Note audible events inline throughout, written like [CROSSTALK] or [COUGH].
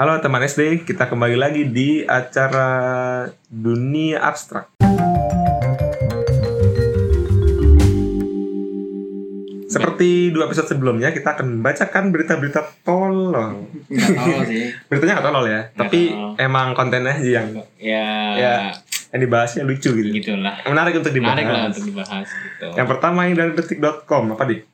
Halo teman SD, kita kembali lagi di acara Dunia Abstrak. Seperti dua episode sebelumnya, kita akan membacakan berita-berita tolol. Nggak tahu sih. [LAUGHS] Beritanya nggak tolol ya, tapi tolol. emang kontennya aja yang Ya, Ya. yang dibahasnya lucu gitu. gitulah. Menarik untuk dibahas. Menarik lah untuk dibahas gitu. Yang pertama yang dari detik.com apa di?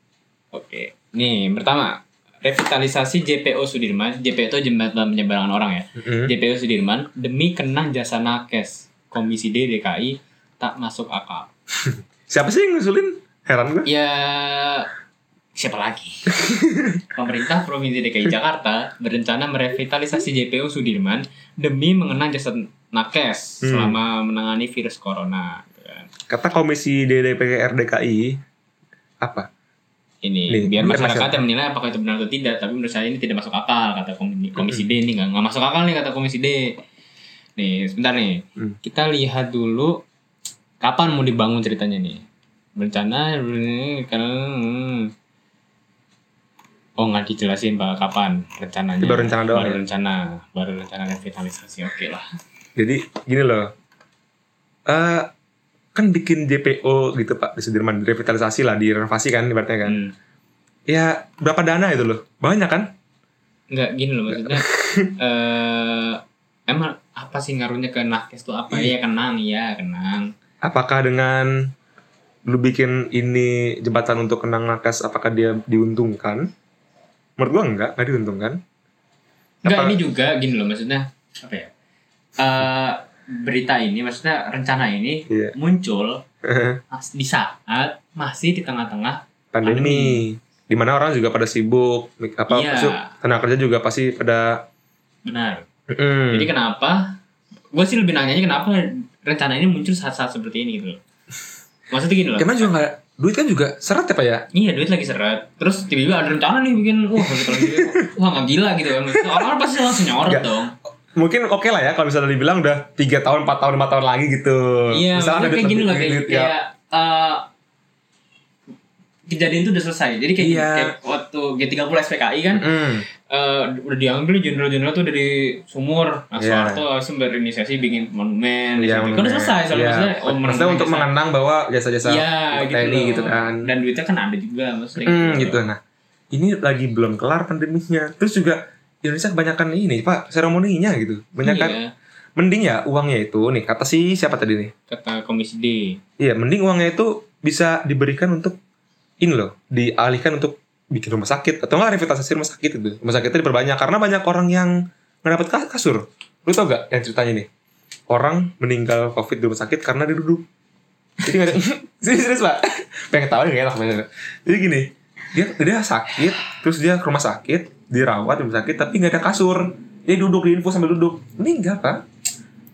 Oke. Nih, pertama, revitalisasi JPO Sudirman. JPO itu jembatan penyeberangan orang ya. Mm-hmm. JPO Sudirman demi kenang jasa nakes. Komisi D DKI tak masuk akal. [LAUGHS] Siapa sih yang ngusulin? Heran gue. Ya siapa lagi? [LAUGHS] Pemerintah Provinsi DKI Jakarta berencana merevitalisasi JPO Sudirman demi mengenang jasa nakes Hmm. selama menangani virus corona. gitu kan. Kata Komisi DDPR DKI apa? Ini biar biar masyarakat masyarakat. yang menilai apakah itu benar atau tidak. Tapi menurut saya ini tidak masuk akal kata komisi, komisi D ini nggak masuk akal nih kata komisi D. Nih sebentar nih Hmm. kita lihat dulu kapan mau dibangun ceritanya nih. Berencana karena hmm. Oh nggak dijelasin pak kapan rencananya. Baru rencana doang Baru ya? rencana, baru rencana revitalisasi. Oke lah. Jadi gini loh. Eh kan bikin JPO gitu Pak di Sudirman revitalisasi lah direnovasi kan ibaratnya kan. Hmm. Ya berapa dana itu loh? Banyak kan? Nggak gini loh maksudnya. [LAUGHS] eh emang apa sih ngaruhnya ke nakes tuh apa? Iya kenang, iya kenang. Apakah dengan lu bikin ini jembatan untuk kenang nakes apakah dia diuntungkan? Menurut gua enggak, enggak diuntungkan. Enggak Apa- ini juga gini loh maksudnya apa ya? Eh berita ini maksudnya rencana ini Iya. muncul di saat masih di tengah-tengah Pandemi. Di mana orang juga pada sibuk, apa maksud, tenaga kerja juga pasti pada benar. Mm. Jadi kenapa? Gue sih lebih nanyanya kenapa rencana ini muncul saat-saat seperti ini gitu loh. Maksudnya gini loh. Gimana juga nggak duit kan juga seret ya pak ya? Iya duit lagi seret. Terus tiba-tiba ada rencana nih bikin wah gitu lagi. Wah nggak gila gitu kan. Orang-orang pasti langsung nyorot dong. Mungkin oke lah ya kalau misalnya dibilang udah tiga tahun, 4 tahun, 5 tahun lagi gitu. Iya, Misalnya kayak gini loh kayak, ya. kayak eh, kejadian itu udah selesai. Jadi kayak, Iya. kayak waktu G30 SPKI kan Mm. eh, udah diambil jenderal-jenderal tuh dari sumur. Nah, Iya. Soeharto langsung berinisiasi bikin monumen. Iya, di situ. Kan udah selesai soalnya Iya. maksudnya. Oh, Maksudnya untuk jasa- mengenang bahwa jasa-jasa Iya, gitu, TNI gitu kan. Dan duitnya kan ada juga maksudnya. Hmm, gitu. Nah, ini lagi belum kelar pandeminya. Terus juga Indonesia kebanyakan ini pak seremoninya gitu. Banyakan Iya, mending ya uangnya itu nih kata si siapa tadi nih? kata Komisi D. Iya, mending uangnya itu bisa diberikan untuk ini loh, dialihkan untuk bikin rumah sakit atau enggak revitalisasi rumah sakit itu. Rumah sakitnya diperbanyak karena banyak orang yang nggak dapat ka- kasur. Lu tau gak yang ceritanya nih? Orang meninggal covid di rumah sakit karena dia duduk. Jadi nggak ada [LAUGHS] serius, serius pak. Pengen ketawa nggak enak. Jadi gini, dia dia sakit, terus dia ke rumah sakit, dirawat di rumah sakit, tapi nggak ada kasur. Dia duduk di info sambil duduk. Meninggal pak.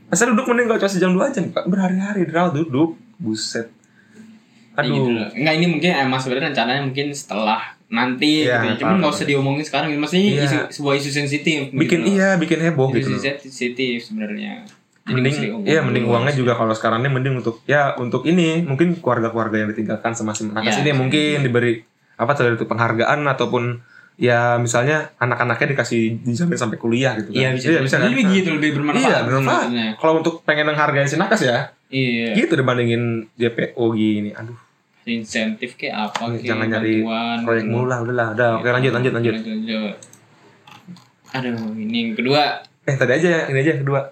Masa duduk mending kalau cuma sejam dua jam pak. Berhari-hari dirawat duduk. Buset. Gitu Aduh. loh. Enggak ini mungkin emang sebenarnya rencananya mungkin setelah nanti Iya, gitu ya. Cuman paham. nggak usah diomongin sekarang. Maksudnya ini Iya. isu, sebuah isu sensitif. bikin gitu iya bikin heboh Isu gitu sensitif sebenarnya. Jadi mending iya mending uangnya juga kalau sekarang ini mending untuk ya untuk ini mungkin keluarga-keluarga yang ditinggalkan sama si nakes Ya, ini mungkin diberi apa tadi itu penghargaan ataupun ya misalnya anak-anaknya dikasih dijamin sampai kuliah gitu kan Iya bisa. iya, bisa kan? Jadi begitu lebih bermanfaat. iya bermanfaat kalau untuk pengen menghargai si nakes ya Iya. gitu dibandingin JPO gini aduh Insentif kayak apa kayak jangan nyari proyek mulu lah udah lah udah oke lanjut lanjut lanjut Lanjut, lanjut. Aduh, ini yang kedua. eh tadi aja ini aja kedua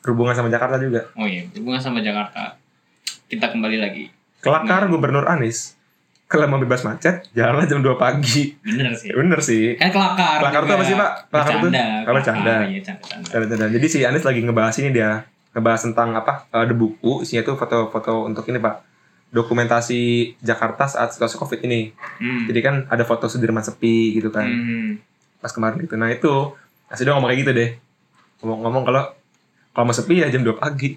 berhubungan sama Jakarta juga Oh iya, hubungan sama Jakarta. Kita kembali lagi. kelakar Gubernur Anies kalau mau bebas macet jalanlah jam 2 pagi Bener sih. bener sih Kan kelakar. Kelakar tuh apa sih, Pak? Kelakar tuh? Oh, bercanda. Iya, dan, dan. Jadi si Anies lagi ngebahas ini dia ngebahas tentang apa eh, the buku isinya tuh foto-foto untuk ini pak dokumentasi Jakarta saat situasi covid ini. Hmm. Jadi kan ada foto Sudirman sepi gitu kan Hmm. pas kemarin gitu. Nah itu asli dia ngomong kayak gitu deh. Ngomong-ngomong kalau kalau mau sepi ya jam 2 pagi.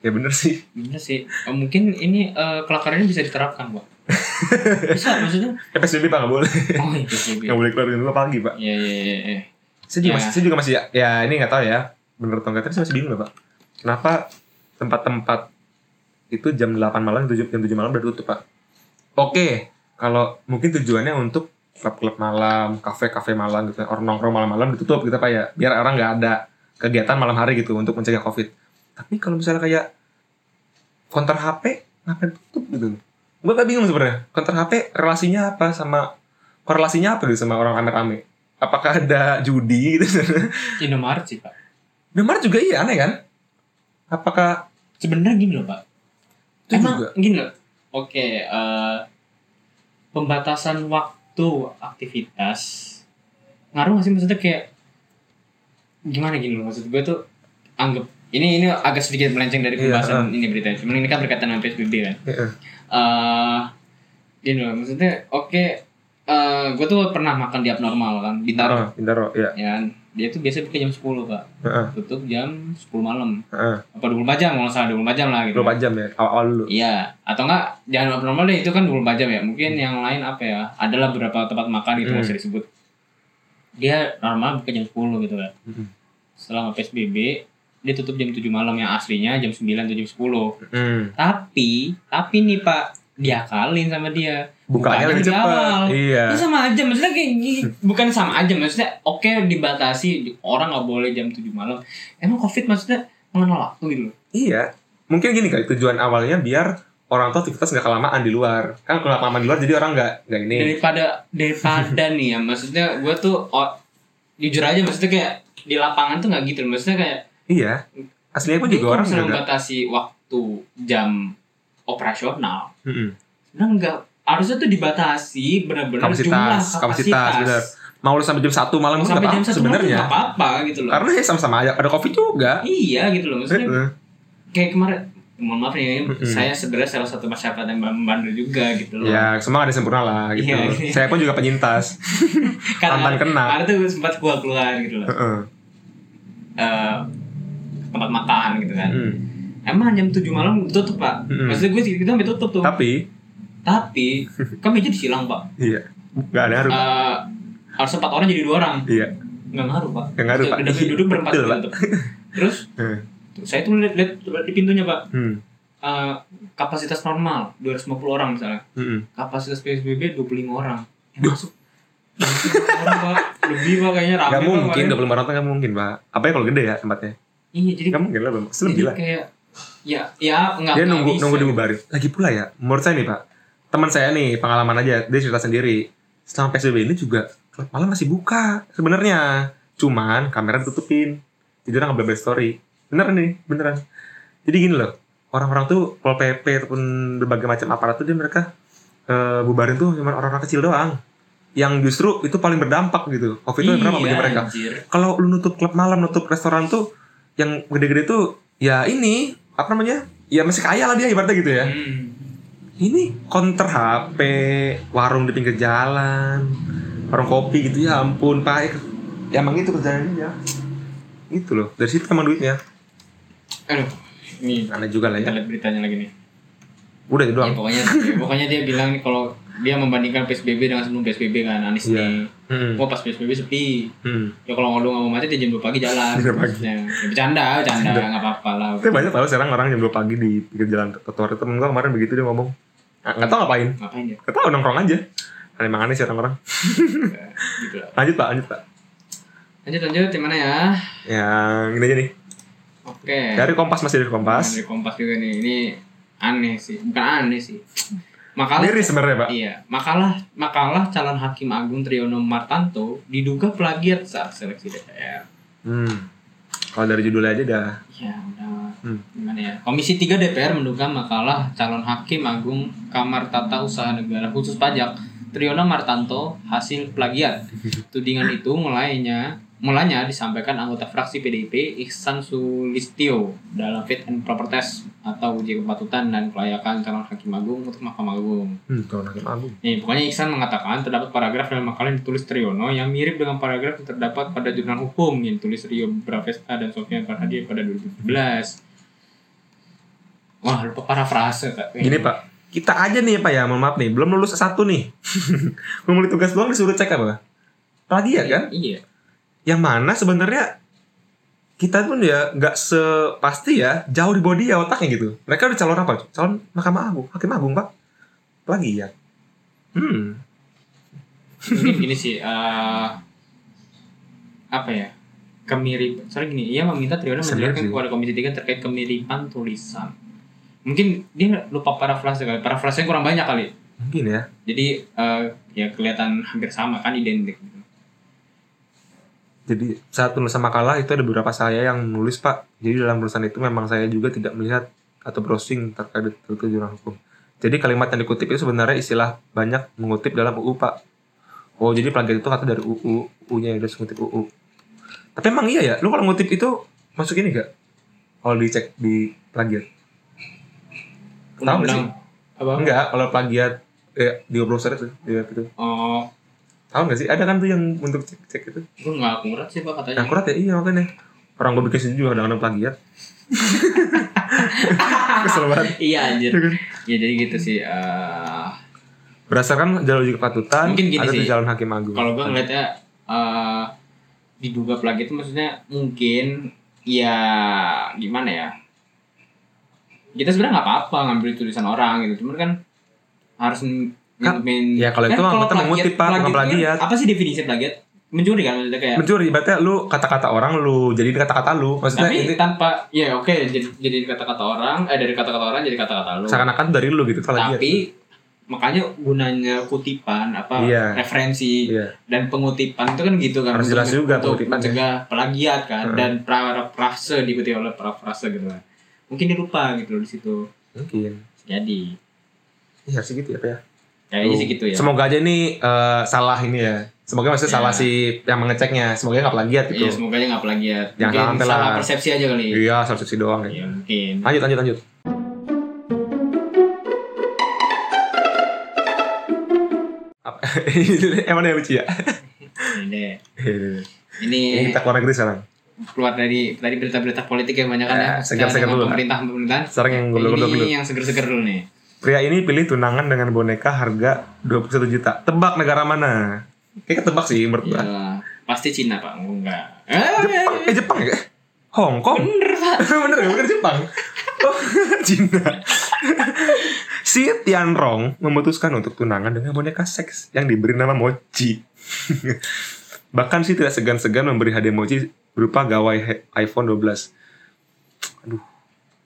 Ya bener sih. Bener sih. Eh, mungkin ini eh, kelakar ini bisa diterapkan, Pak. [LAUGHS] bisa maksudnya? Ya PSBB pak nggak boleh. Oh iya, PSBB. Nggak boleh keluar jam 2 pagi pak. Iya, iya, iya, iya. Saya juga Ya. masih saya juga masih ya ini nggak tahu ya bener atau enggak tapi saya masih bingung pak. Kenapa tempat-tempat itu jam 8 malam jam 7 jam 7 malam udah tutup pak. Oke, kalau mungkin tujuannya untuk klub-klub malam, kafe-kafe malam gitu, orang nongkrong malam-malam ditutup gitu pak ya, biar orang nggak ada kegiatan malam hari gitu untuk mencegah covid. Tapi kalau misalnya kayak counter HP ngapain tutup gitu? Gue gak bingung sebenarnya. Counter HP relasinya apa sama korelasinya apa gitu sama orang rame-rame? Apakah ada judi gitu? [LAUGHS] Indomaret sih pak Indomaret juga iya aneh kan? Apakah sebenarnya gini loh pak itu emang juga? gini loh oke eh, pembatasan waktu aktivitas ngaruh nggak sih maksudnya kayak gimana gini loh maksud gue tuh anggap ini ini agak sedikit melenceng dari Iya, pembahasan ini berita cuman ini kan berkaitan dengan PSBB kan Iya. eh gini loh maksudnya oke eh gue tuh pernah makan di abnormal kan Bintaro Oh, Bintaro, ya. ya kan dia tuh biasa buka jam 10 pak Heeh, tutup jam 10 malam heeh. apa 24 jam kalau nggak salah 24 jam lah gitu 24 jam ya, awal-awal dulu. Iya, atau enggak jangan abnormal deh itu kan 24 jam ya. Mungkin yang lain apa ya? Adalah beberapa tempat makan gitu Hmm. usah disebut. Dia normal buka jam 10 gitu kan. Hmm. Selama PSBB dia tutup jam 7 malam yang aslinya jam 9 atau jam 10. Hmm. Tapi, tapi nih Pak, diakalin sama dia. Bukanya lebih cepat. Iya. Ini sama aja, maksudnya kayak gini. Bukan sama aja, maksudnya oke dibatasi orang nggak boleh jam 7 malam. Emang Covid maksudnya mengenal waktu gitu. Iya. Mungkin gini kali tujuan awalnya biar orang tuh aktivitas nggak kelamaan di luar. Kan kalau kelamaan di luar jadi orang nggak nggak ini. daripada daripada nih ya maksudnya gue tuh oh, jujur aja maksudnya kayak di lapangan tuh nggak gitu maksudnya kayak Iya. Aslinya pun dia juga orang membatasi waktu jam operasional Mm-mm. nah enggak harusnya tuh dibatasi benar-benar Kapasitas, jumlah kapasitas, kapasitas, benar. Mau lu sampai jam 1 malam sampai jam apa-apa satu sebenarnya. nggak apa-apa gitu loh Karena ya sama-sama aja ada covid juga. iya gitu loh maksudnya Heeh. kayak kemarin mohon maaf nih Mm-mm. saya sebenarnya salah satu masyarakat yang membandel juga gitu loh Ya, semua ada sempurna lah gitu. Iya. Saya pun juga penyintas. [LAUGHS] Karena tantan kena. ada tuh sempat keluar keluar gitu loh Heeh. Eh, tempat makan gitu kan Hmm. Emang jam 7 malam tutup pak Mm-mm. Maksudnya gue kita sampai tutup tuh Tapi Tapi [LAUGHS] Kan meja disilang pak iya. Nggak ada ngaruh. Eh, Harus empat orang jadi dua orang Iya. Nggak ngaruh pak Nggak ngaruh, Pak. Udah duduk berempat Betul, Pak. Terus tuh, [LAUGHS] Saya tuh lihat lihat di pintunya pak Hmm. Eh, Kapasitas normal 250 orang misalnya Mm-mm. Kapasitas PSBB 25 orang Yang masuk 25 orang pak Lebih pak kayaknya rame Gak mungkin, kemarin. 25 orang tuh gak mungkin, Pak. Apa ya kalau gede ya tempatnya? Iya jadi lah, Bang. jadi Lebih lah. kayak Ya ya nggak Dia nggak nunggu bisa. nunggu dibubarin. Lagi pula ya, menurut saya nih, Pak. Teman saya nih, pengalaman aja, dia cerita sendiri. Selama PSBB ini juga klub malam masih buka sebenarnya. Cuman kamera ditutupin. Jadi orang nggak story. Beneran nih, beneran. Jadi gini loh, orang-orang tuh Pol PP ataupun berbagai macam aparat tuh dia mereka eh, bubarin tuh cuma orang-orang kecil doang. Yang justru itu paling berdampak gitu. Covid itu berapa bagi Iya, mereka? kalau lu nutup klub malam, nutup restoran tuh yang gede-gede tuh ya ini apa namanya? Ya masih kaya lah dia ibaratnya gitu ya. Hmm. Ini counter HP, warung di pinggir jalan, warung kopi gitu ya ampun pak. Ya emang itu kerjaan dia. Itu loh, dari situ emang duitnya. Aduh, ini Aneh juga lah kita ya. lihat beritanya lagi nih. Udah itu Ya, doang. pokoknya ya, pokoknya dia bilang nih kalau dia membandingkan PSBB dengan sebelum PSBB kan Anies Iya. nih. Hmm. Wah pas PSBB sepi. Hmm. Ya kalau lu nggak mau mati dia jam 2 pagi jalan. Jam 2 pagi. Ya, bercanda, bercanda nggak apa-apa lah. Tapi banyak tahu sekarang orang jam 2 pagi di pinggir jalan trotoar temen gua kemarin begitu dia ngomong. Nggak nggak tahu ngapain. Ngapain ya? Nggak tahu nongkrong aja. Kan emang aneh sih orang-orang. [LAUGHS] Gitu lah. Lanjut pak, lanjut pak. Lanjut lanjut di mana ya? Yang ini aja nih. Oke. Dari Kompas masih dari Kompas. Dari Kompas juga nih. Ini aneh sih. Bukan aneh sih. Makalah Miris sebenarnya pak. Iya, makalah makalah calon hakim agung Triyono Martanto diduga plagiat saat seleksi DPR. Hmm. Kalau dari judulnya aja dah. Ya, udah Hmm. gimana ya? Komisi 3 DPR menduga makalah calon hakim agung Kamar Tata Usaha Negara Khusus Pajak Triyono Martanto hasil plagiat. [LAUGHS] Tudingan itu mulainya mulanya disampaikan anggota fraksi PDIP Ihsan Sulistio dalam fit and proper test atau uji kepatutan dan kelayakan calon hakim agung untuk Mahkamah Agung. Hmm, hakim agung. Nih, pokoknya Iksan mengatakan terdapat paragraf dalam makalah yang ditulis Triyono yang mirip dengan paragraf yang terdapat pada jurnal hukum yang ditulis Rio Bravesta dan Sofian Farhadi pada 2017. Wah, lupa parafrase Kak. Gini pak, kita aja nih pak ya, mohon maaf nih, belum lulus satu nih. [LAUGHS] Memulai tugas doang disuruh cek apa? Plagiat kan? Iya. Yang mana sebenarnya kita pun ya nggak sepasti ya jauh di body ya otaknya gitu. Mereka udah calon apa? Calon Mahkamah Agung, Hakim Agung pak. Plagiat. Hmm. mungkin gini sih eh, apa ya kemirip soalnya gini ia meminta Sedap menjelaskan kepada komisi 3 terkait kemiripan tulisan mungkin dia lupa parafrase kali parafrasenya kurang banyak kali Mungkin ya. jadi eh, ya kelihatan hampir sama kan identik gitu. Jadi saat penulisan makalah itu ada beberapa saya yang menulis pak. Jadi dalam tulisan itu memang saya juga tidak melihat atau browsing terkait tujuan hukum. Jadi kalimat yang dikutip itu sebenarnya istilah banyak mengutip dalam UU pak. Oh jadi plagiat itu kata dari UU, UU-nya udah mengutip UU. Tapi emang iya ya, lu kalau ngutip itu masuk ini gak? Kalau dicek di plagiat? Tahu nggak sih? Apa Enggak, kalau plagiat eh, di browser itu, di web itu. oh Tahu nggak sih? Ada kan tuh yang untuk cek-cek itu. gue nggak akurat sih pak katanya Nah, akurat ya iya makanya. Orang gue bikin sendiri juga kadang-kadang plagiat. [LAUGHS] Kesel banget. iya anjir Iya kan? ya jadi gitu sih eh, Berdasarkan jalur uji kepatutan, Mungkin gini ada sih. di jalan hakim agung. kalau gue ngeliatnya eh diduga plagiat itu maksudnya mungkin ya gimana ya kita sebenarnya nggak apa-apa ngambil tulisan orang gitu cuman kan harus Kan, nyantumin- ya kalau itu mah kita mengutip, Pak, bukan kan plagiat. apa sih definisi plagiat mencuri kan maksudnya kayak mencuri, berarti lu kata-kata orang lu jadi kata-kata lu. Maksudnya tapi ini tanpa ya oke jadi jadi kata-kata orang eh dari kata-kata orang jadi kata-kata lu seakan-akan dari lu gitu plagiat. tapi makanya gunanya kutipan apa Iya. referensi Iya. dan pengutipan itu kan gitu kan Harus jelas juga untuk mencegah plagiat kan Heeh. dan parafrase dikutip oleh parafrase gitu kan mungkin dia lupa gitu di situ Mungkin. jadi Iya sih gitu ya, Pak ya. Tuh. sih gitu ya Semoga aja ini eh, salah ini ya. Semoga maksudnya Ya. salah si yang mengeceknya. Semoga nggak plagiat gitu. Iya, semoga aja nggak plagiat. Jangan Mungkin sampai salah lah. persepsi aja kali. Iya, substitusi doang ya. Iya, mungkin. Lanjut, lanjut, lanjut. [LAUGHS] Emang yang lucu ya? Ini deh. Ini Ini kita keluar negeri sekarang. keluar dari tadi berita-berita politik yang banyak kan ya. Ya, segar-segar dulu lah. Pemerintahan-pemerintahan. Sekarang yang goblok dulu. Ini yang seger-seger dulu nih. Pria ini pilih tunangan dengan boneka harga 21 juta. Tebak negara mana? Kayak ketebak sih menurut gua. Ya, pasti Cina, Pak. Enggak. Eh, Jepang, eh Jepang ya? Hong Kong. bener, Pak. [LAUGHS] bener bener Jepang. Oh, [LAUGHS] Cina. [LAUGHS] si Tianrong memutuskan untuk tunangan dengan boneka seks yang diberi nama Mochi. Bahkan si tidak segan-segan memberi hadiah Mochi berupa gawai iPhone 12. Aduh.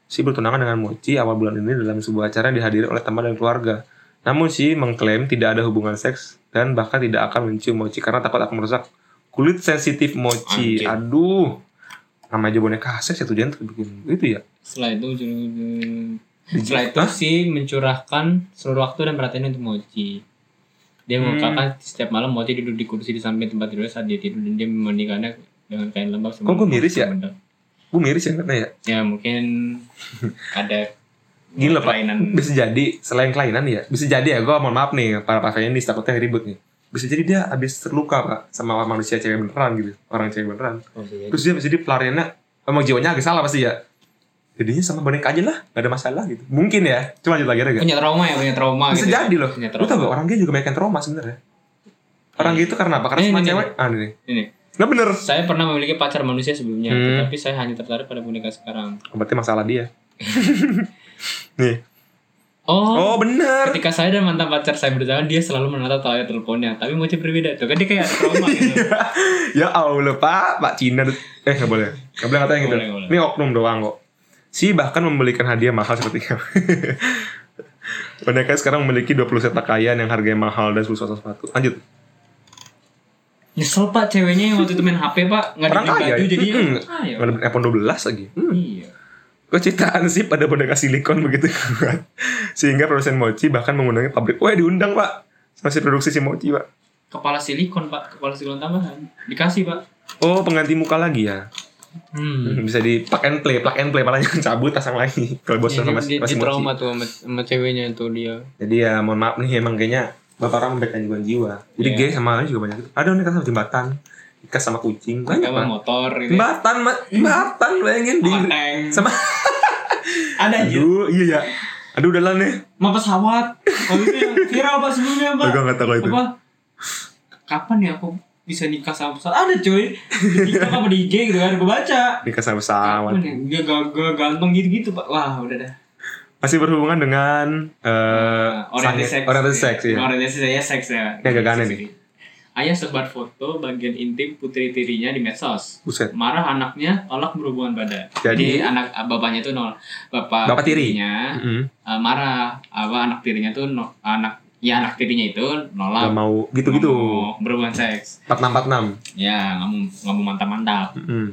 Si bertunangan dengan Mochi awal bulan ini dalam sebuah acara yang dihadiri oleh teman dan keluarga. Namun si mengklaim tidak ada hubungan seks dan bahkan tidak akan mencium Mochi karena takut akan merusak kulit sensitif Mochi. Anjir. Aduh. Namanya aja boneka seks ya tujuan untuk bikin itu ya. Setelah itu setelah itu si mencurahkan seluruh waktu dan perhatiannya untuk Mochi. Dia Hmm. mengungkapkan setiap malam Mochi duduk di kursi di samping tempat tidur saat dia tidur dan dia memandikannya dengan kain lembab. Kok gua miris ya? Bener. Gue miris ya katanya ya. Ya mungkin ada Gila pak, kelainan. bisa jadi selain kelainan ya, bisa jadi ya. Gue mohon maaf nih para feminis takutnya ribut nih. Bisa jadi dia habis terluka pak sama manusia cewek beneran gitu, orang cewek beneran. Oh. Terus dia bisa jadi pelariannya emang jiwanya agak salah pasti ya. Jadinya sama boneka aja lah, gak ada masalah gitu. Mungkin ya, cuma lanjut lagi gak? punya trauma ya punya trauma Bisa gitu ya. jadi loh. punya Lu tau gak orang gay juga banyak yang trauma sebenarnya. Orang gay itu karena apa? Karena Ini, semua ini, cewek. Ah ini. ini Nggak bener. saya pernah memiliki pacar manusia sebelumnya Hmm. tapi saya hanya tertarik pada boneka sekarang Berarti masalah dia. [LAUGHS] nih. oh, Oh bener. ketika saya dan mantan pacar saya berjalan dia selalu menatap layar teleponnya tapi Mochi berbeda tuh kan dia kayak trauma gitu [LAUGHS] ya Allah pak, Pak Cina eh nggak boleh, nggak boleh ngatain gitu. Boleh, boleh. Ini oknum doang kok. Si bahkan membelikan hadiah mahal seperti kamu. [LAUGHS] Boneka sekarang memiliki 20 set pakaian yang harganya mahal dan 10 sepatu. Lanjut. Nyesel pak ceweknya yang waktu itu main HP pak nggak Orang kaya. baju jadi Hmm. ayo Ada iPhone 12 lagi. Hmm. iya Kok ciptaan sih pada boneka silikon begitu kuat. [LAUGHS] Sehingga produsen mochi bahkan mengundangnya pabrik. Wah diundang pak. Masih produksi si mochi pak. kepala silikon pak kepala silikon tambahan dikasih pak Oh pengganti muka lagi ya. hmm. Bisa di plug and play, plug and play palanya [LAUGHS] cabut pasang lagi. Kalau bosan Jadi sama dia, masih trauma tuh sama, sama ceweknya tuh dia Jadi ya mohon maaf nih emang kayaknya bapak orang membaik gangguan jiwa. Jadi Iya. gay sama lain juga banyak. Ada nikah sama jembatan, nikah sama kucing, banyak sama motor gitu ya. Jembatan, Ma. jembatan bayangin di sama ada anjir aduh iya ya. Aduh udah lah nih. sama pesawat waktu itu yang viral pak sebelumnya pak Gue gak tau kalau itu. apa kapan ya aku bisa nikah sama pesawat ada cuy di TikTok apa di IG gitu kan gue baca Nikah sama pesawat. ya dia gak ganteng gitu gitu pak wah udah dah Masih berhubungan dengan eh orientasi sange- seks orientasi seks ya. orientasi saya seks ya Ini agak aneh nih. Ayah sebar foto bagian intim putri tirinya di medsos. Buset. Marah anaknya tolak berhubungan badan. Jadi- Jadi, anak bapaknya tuh nol bapak, Bapak tiri. tirinya Mm-mm. eh, marah apa anak tirinya tuh no, anak ya anak tirinya itu nolak Gak mau gitu-gitu. berhubungan seks. 4646. Ya nggak mau nggak mau mantap-mantap Mm-mm.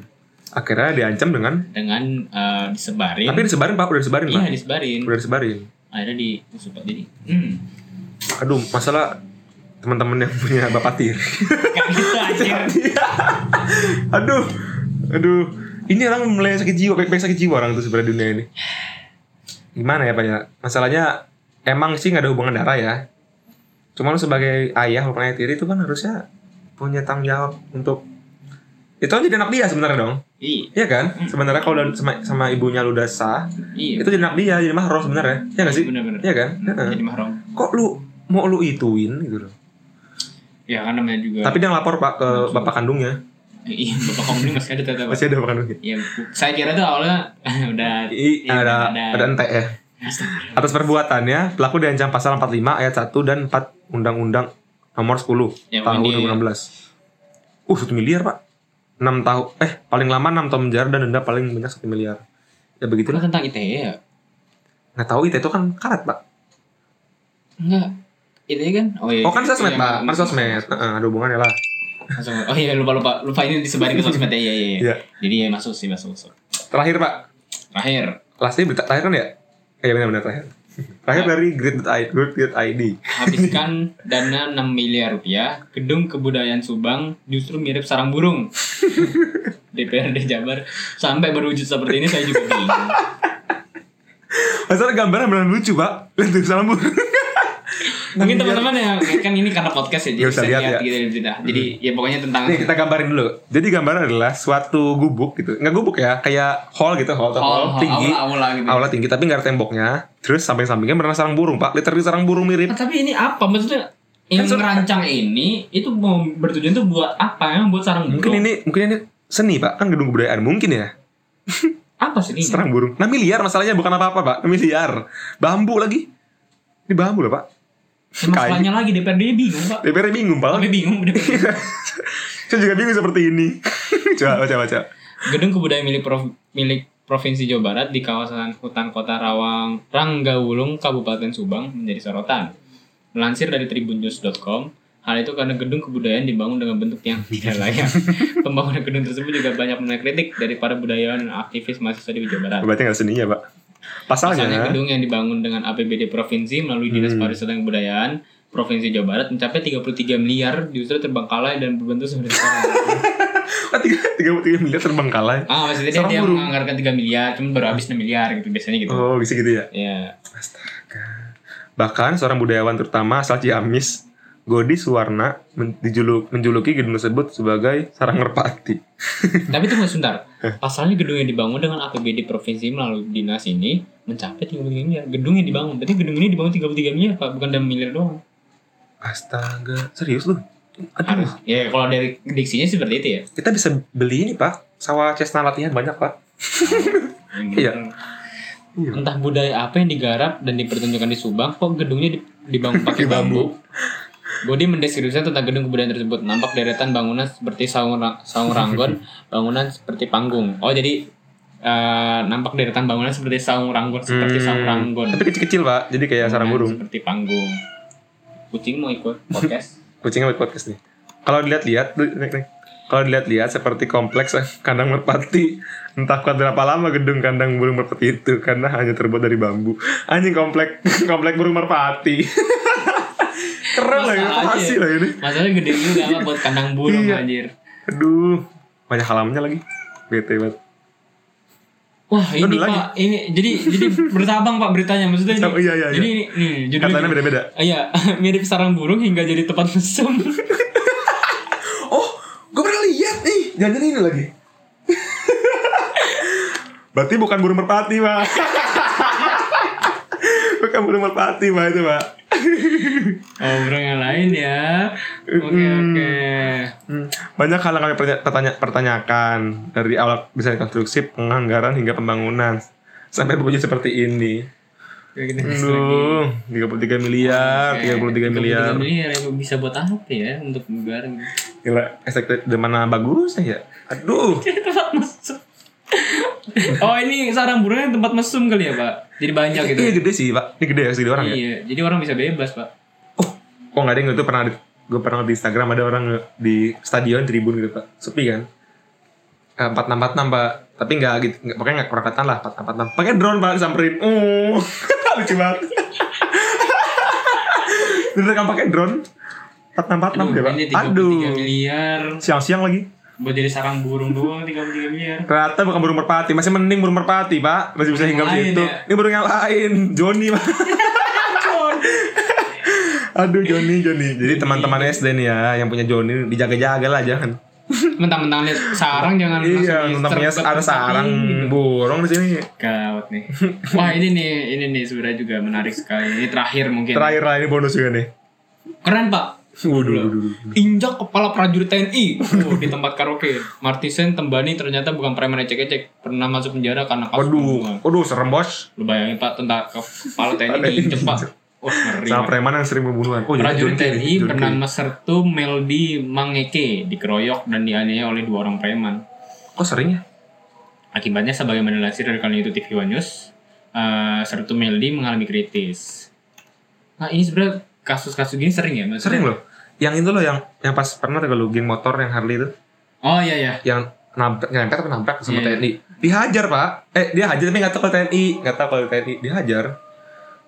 Akhirnya diancam dengan dengan eh, disebarin. tapi disebarin Pak, udah disebarin Pak. iya disebarin. Udah disebarin. Akhirnya di disebar jadi. Hmm. Aduh, masalah teman-teman yang punya bapak tiri. [LAUGHS] Kayak gitu anjir. [LAUGHS] aduh. Aduh. Ini orang mulai sakit jiwa, baik sakit jiwa orang tuh sebenarnya dunia ini. Gimana ya Pak ya? Masalahnya emang sih nggak ada hubungan darah ya. Cuman lu sebagai ayah ayah tiri itu kan harusnya punya tanggung jawab untuk itu kan jadi anak dia sebenarnya dong. Iya. Iya kan? Sebenarnya kalau udah sama, sama ibunya lu udah sah, Iya. itu jadi anak dia, jadi mahram sebenarnya. Iya gak sih? Bener-bener. Iya kan? Heeh. Jadi mahram. Kok lu mau lu ituin gitu loh. Ya kan namanya juga. Tapi dia ngelapor Pak ke bapak kandungnya. iya bapak ini masih ada ternyata. Pak. Masih ada bapak kandungnya. Ya, saya kira tuh awalnya [LAUGHS] udah I, iya, ada ada. ada ente ya. Atas perbuatannya, pelaku diancam pasal 45 ayat 1 dan 4 Undang-Undang Nomor 10 Ya, tahun ini- 2016. Uh, 1 miliar, Pak. 6 tahun eh paling lama 6 tahun penjara dan denda paling banyak 1 miliar. Ya Itu begitulah. tentang ITE ya? Nggak tahu itu itu kan karet, Pak. Enggak. ITE kan? Oh iya. Oh, kan sosmed, Iya, Pak. Kan mas- sosmed. Heeh, ada hubungannya lah. Oh iya lupa lupa lupa ini disebarin ke sosmed ya iya iya. Iya. Jadi ya masuk sih masuk masuk. Terakhir, Pak. Terakhir Lastnya berita terakhir kan ya? Iya benar-benar terakhir. Terakhir dari Grid.id. habiskan dana 6 miliar rupiah, gedung kebudayaan Subang justru mirip sarang burung. DPRD Jabar sampai berwujud seperti ini saya juga bingung. Masalah gambarnya beneran lucu, Pak. Lihat salam burung. Mungkin teman-teman yang kan ini karena podcast ya, jadi bisa lihat lihat ya. gitu berita. Jadi ya pokoknya tentang Nih kita gambarin dulu. Jadi gambarnya adalah suatu gubuk gitu. Nggak gubuk ya, kayak hall gitu, hall atau hall, hall, tinggi. aula-aula gitu. Aula tinggi tapi nggak ada temboknya. Terus samping-sampingnya beneran sarang burung, Pak. Literally sarang burung mirip. Ah, tapi ini apa maksudnya? Yang Kan merancang ini itu bertujuan tuh buat apa? Emang buat sarang burung? Mungkin ini mungkin ini seni, Pak. Kan gedung kebudayaan. Mungkin ya. [LAUGHS] apa sih ini? Sarang burung. 6 miliar masalahnya bukan apa-apa, Pak. 6 miliar. Bambu lagi. Ini bambu loh, Pak. Ya, Masalahnya lagi DPRD bingung pak. DPR bingung, Pak. Kami bingung. DPRD. [LAUGHS] Saya juga bingung seperti ini. [LAUGHS] coba baca baca. Gedung kebudayaan milik Prov- milik Provinsi Jawa Barat di kawasan hutan kota Rawang Ranggawulung Kabupaten Subang menjadi sorotan. Melansir dari tribunnews.com, hal itu karena gedung kebudayaan dibangun dengan bentuk yang tidak layak. [LAUGHS] Pembangunan gedung tersebut juga banyak menuai kritik dari para budayawan dan aktivis mahasiswa di Jawa Barat. Berarti nggak seninya, Pak. Pasalnya, Pasalnya gedung yang dibangun dengan APBD provinsi melalui Dinas Hmm. Pariwisata dan Kebudayaan Provinsi Jawa Barat mencapai 33 miliar justru terbengkalai dan berbentuk seperti sekarang. [LAUGHS] ah, tiga tiga tiga miliar terbengkalai. Ah, maksudnya dia, Sarang dia burung. menganggarkan 3 miliar, cuma baru habis 6 miliar gitu biasanya gitu. Oh, bisa gitu ya. Ya. Bahkan seorang budayawan terutama asal Ciamis, Godi Suwarna men- dijuluk, menjuluki gedung tersebut sebagai sarang merpati. [LAUGHS] Tapi tunggu sebentar. Pasalnya gedung yang dibangun dengan APBD provinsi melalui dinas ini mencapai 33 miliar. Gedung yang dibangun. Berarti gedung ini dibangun 33 miliar, Pak, bukan 6 miliar doang. Astaga, serius lu? Aduh, Harus. Ya kalau dari diksinya seperti itu ya. kita bisa beli ini pak, sawah Cessna latihan banyak pak. [LAUGHS] Iya. Iya. Entah budaya apa yang digarap dan dipertunjukkan di Subang, kok gedungnya di- dibangun pakai [LAUGHS] bambu. Godi mendeskripsikan tentang gedung kebudayaan tersebut. Nampak deretan bangunan seperti saung, ra- saung [LAUGHS] ranggon, bangunan seperti panggung. Oh jadi eh, nampak deretan bangunan seperti saung ranggon, seperti Hmm, saung ranggon. Tapi kecil-kecil pak, jadi kayak sarang burung. Seperti panggung. Kucing mau ikut podcast? [LAUGHS] Kucingnya buat podcast nih. Kalau dilihat-lihat, kalau dilihat-lihat seperti kompleks eh, kandang merpati. Entah kuat berapa lama gedung kandang burung merpati itu karena hanya terbuat dari bambu. Anjing komplek [LAUGHS] komplek burung merpati. Keren lah, inovasi aja. lah ini. Masalahnya gede juga apa buat kandang burung Iya. anjir. Aduh, banyak halamannya lagi. Bete banget. Wah ini Aduh, lagi. pak, ini jadi jadi bertabang pak beritanya maksudnya ini. Oh, iya, iya, iya. Jadi ini, nih judulnya Katanya beda-beda. Iya, [LAUGHS] mirip sarang burung hingga jadi tempat mesum. [LAUGHS] Oh, gue pernah lihat nih. Jangan ini lagi. [LAUGHS] Berarti bukan burung merpati, Pak. bukan burung merpati, Pak itu, Pak. Burung yang lain ya. Oke oke. Hmm, Banyak hal yang kami pertanya- pertanya- pertanyakan dari awal desain konstruksi, penganggaran hingga pembangunan sampai berbunyi seperti ini. Kayak gini. Aduh, 33 miliar, 33 miliar. 33 miliar ya, bisa buat apa ya untuk negara. Gila, efek dari mana bagusnya ya? Aduh. [LAUGHS] tempat mesum. oh ini sarang burungnya tempat mesum kali ya pak? Jadi banyak gitu. Ini gede sih, Pak. Ini gede ya segede orang ya? Iya, jadi orang bisa bebas pak. Oh, kok nggak ada yang itu pernah di, gue pernah di Instagram ada orang di stadion tribun gitu pak, sepi kan? Eh, Empat enam empat enam pak, tapi nggak gitu, nggak pokoknya nggak kelihatan lah empat empat enam. Pakai drone pak disamperin, oh [LAUGHS] lucu banget. [LAUGHS] Bener kan pakai drone? Empat enam empat enam ya pak. ini 33 Aduh, miliar. siang-siang lagi. Buat jadi sarang burung doang 33 miliar. Ternyata bukan burung merpati, masih mending burung merpati pak, masih bisa hinggap situ. ya? Ini burung yang lain, Joni pak. [LAUGHS] Aduh Joni Joni. Jadi teman-teman SD nih ya yang punya Joni dijaga-jaga lah jangan. Mentang-mentang lihat sarang jangan iya, langsung teman punya disergap ada sarang burung di sini. Gawat nih. Wah ini nih, ini nih sebenarnya juga menarik sekali. Ini terakhir mungkin. Terakhir lah ini bonus juga nih. Keren pak. Waduh, waduh, waduh. Injak kepala prajurit TNI oh, di tempat karaoke. Martisen Tembani ternyata bukan preman ecek-ecek. Pernah masuk penjara karena kasus Waduh, waduh serem bos. Lu bayangin pak tentang kepala TNI Ada diinjek pak. Ngeri. Sama preman yang sering pembunuhan. Oh, jadi Prajurit TNI bernama Sertu Meldi Mangeke dikeroyok dan dianiaya oleh dua orang preman. Kok sering ya? Akibatnya sebagaimana dilansir dari kali itu TV One News, eh, Sertu Meldi mengalami kritis. Nah ini sebenarnya kasus-kasus gini sering ya? Maksudnya- Sering loh. Yang itu loh yang yang pas pernah tuh kalau geng motor yang Harley itu Oh iya iya. yang nabrak nyampe tapi nabrak sama Iya. TNI. Dihajar, Pak. Eh, dia hajar tapi nggak tahu kalau TNI, nggak tahu kalau TNI dihajar.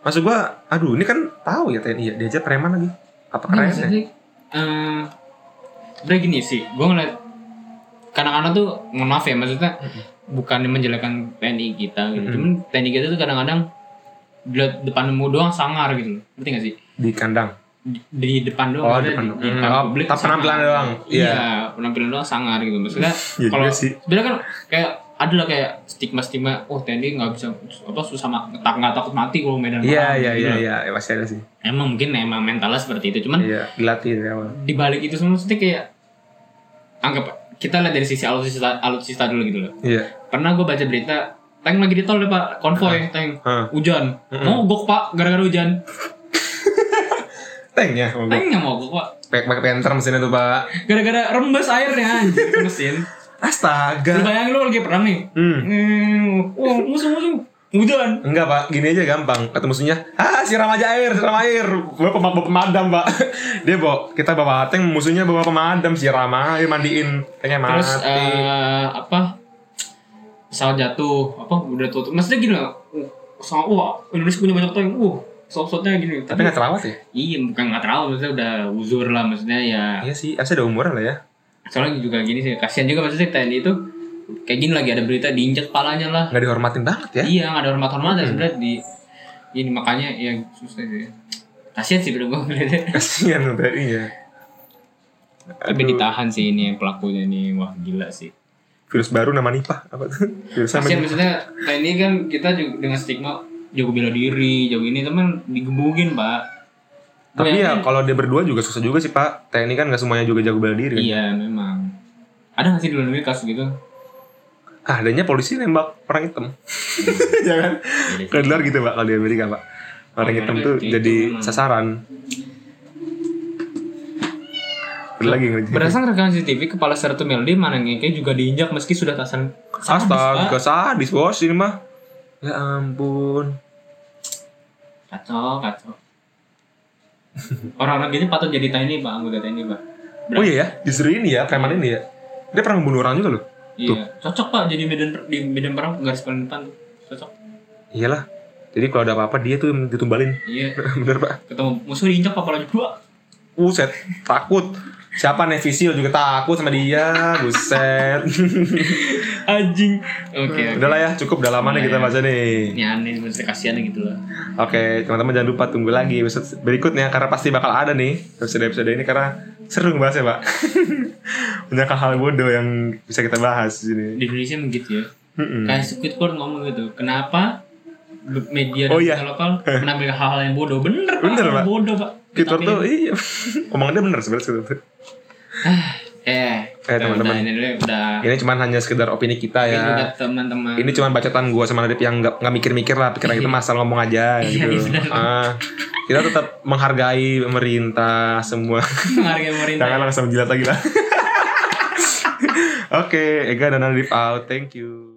Maksud gua, aduh, ini kan tahu ya TNI ya, dihajar preman lagi. Apa keren ya? maksudnya, eh, sebenarnya gini sih, gue ngeliat kadang-kadang tuh mohon maaf ya maksudnya bukan menjelekan TNI kita gitu, Mm-mm. cuman TNI kita tuh kadang-kadang depan umum doang sangar gitu, ngerti gak sih? Di kandang. Di, di depan doang, Oh, depan di, doang. di Hmm, depan oh, publik penampilan doang. Iya, Iya. penampilan doang sangar gitu, maksudnya [LAUGHS] Iya kalau sih. sebenarnya kan kayak ada lah kayak stigma-stigma, oh TNI nggak bisa apa susah tak nggak takut mati kalau medan Iya, perang, iya, gitu iya, iya, ya, pasti ada sih. Emang mungkin emang mentalnya seperti itu, cuman Iya, dilatih awal. di balik itu semua mesti kayak anggap kita lihat dari sisi alutsista alutsista dulu gitu loh. Iya. Pernah gue baca berita tank lagi di tol deh pak konvoy tank Hah. hujan Mm-mm. mogok pak gara-gara hujan [LAUGHS] Tanknya, mau tanknya mogok pak pakai pakai penter mesinnya tuh, Pak. gara-gara rembes airnya anjir ke mesin lu Astaga. bayangin lu lagi perang nih Hmm. hmm. wah musuh musuh hujan Enggak pak, gini aja gampang. Kata musuhnya, ah siram aja air, siram air. Bawa, pem pemadam pak. [LAUGHS] Dia bawa, kita bawa tank, musuhnya bawa pemadam, siram air, mandiin. Tanknya mati. terus eh, apa pesawat jatuh apa udah tutup maksudnya gini loh sama wah Indonesia punya banyak tank wah pesawat-pesawatnya gini Tapi nggak terawat ya? Iya, bukan nggak terlalu, maksudnya udah uzur lah, maksudnya ya. Iya sih, harusnya ada umuran lah ya. Soalnya juga gini sih, kasihan juga maksudnya TNI itu kayak gini lagi ada berita diinjek palanya lah. Nggak dihormatin banget ya. Iya, nggak ada hormat hormat Hmm. sebenarnya di ini makanya ya susah sih. Kasihan sih bener gue ngeliatnya. [LAUGHS] Kasihan TNI ya. Tapi ditahan sih ini yang pelakunya nih, wah gila sih. Virus baru nama Nipah. Apa tuh? Virus apa? Kasihan maksudnya TNI kan kita juga dengan stigma jago bela diri, jago ini teman digebukin pak. Tapi ya kalau dia berdua juga susah juga sih pak. TNI kan nggak semuanya juga jago bela diri. kan? Iya memang. Ada nggak sih di luar negeri kasus gitu? Ah, adanya polisi nembak orang hitam. [LAUGHS] ya kan? Iya sih. Kalau di luar gitu pak, kalau di Amerika pak. Orang Oh, hitam Amerika tuh gitu, jadi memang. sasaran. Lagi. Berdasarkan rekaman CCTV, kepala Sertu Meldi Manangeke juga diinjak meski sudah tasan sadis, Astaga, sadis bos ini mah. Ya ampun. Kacau, kacau. Orang-orang gini patut jadi TNI, Pak, anggota TNI, Pak. Oh iya ya, justru ini ya, preman ini ya. Dia pernah membunuh orang juga loh. Iya, cocok Pak jadi medan di medan perang garis paling depan. Cocok. Iyalah. Jadi kalau ada apa-apa dia tuh ditumbalin. Iya, [LAUGHS] Bener pak. ketemu musuh diinjak lagi dua. Buset, takut. Siapa Nevisil juga takut sama dia. Buset. [LAUGHS] Anjing. Oke, oke. Udah lah ya, cukup udah lama nih kita Iya. baca nih. Ini aneh, maksudnya kasihan gitu lah. Oke, teman-teman jangan lupa tunggu lagi episode berikutnya karena pasti bakal ada nih episode-episode ini karena seru bahasnya pak. [LAUGHS] Banyak hal bodoh yang bisa kita bahas di sini. Di Indonesia begitu ya. Mm-mm. Kayak Squidward ngomong gitu. Kenapa media Oh, dan iya. lokal [LAUGHS] menampilkan hal-hal yang bodoh? Bener, Pak. Bener, hal Pak. Bodoh, Pak. Twitter tuh iya. [LAUGHS] Omongannya bener sebenarnya Twitter tuh. Eh, Eh, teman-teman. udah, ini dulu udah. Ini cuman hanya sekedar opini kita Ini ya. teman-teman. Ini cuma bacotan gua sama Nadip yang nggak nggak mikir-mikir lah, pikiran kita masal ngomong aja gitu. Iya, Ah, kita tetap menghargai pemerintah semua. menghargai [LAUGHS] pemerintah. Jangan langsung jilat lagi lah. [LAUGHS] Oke, Ega dan Nadip out. Thank you.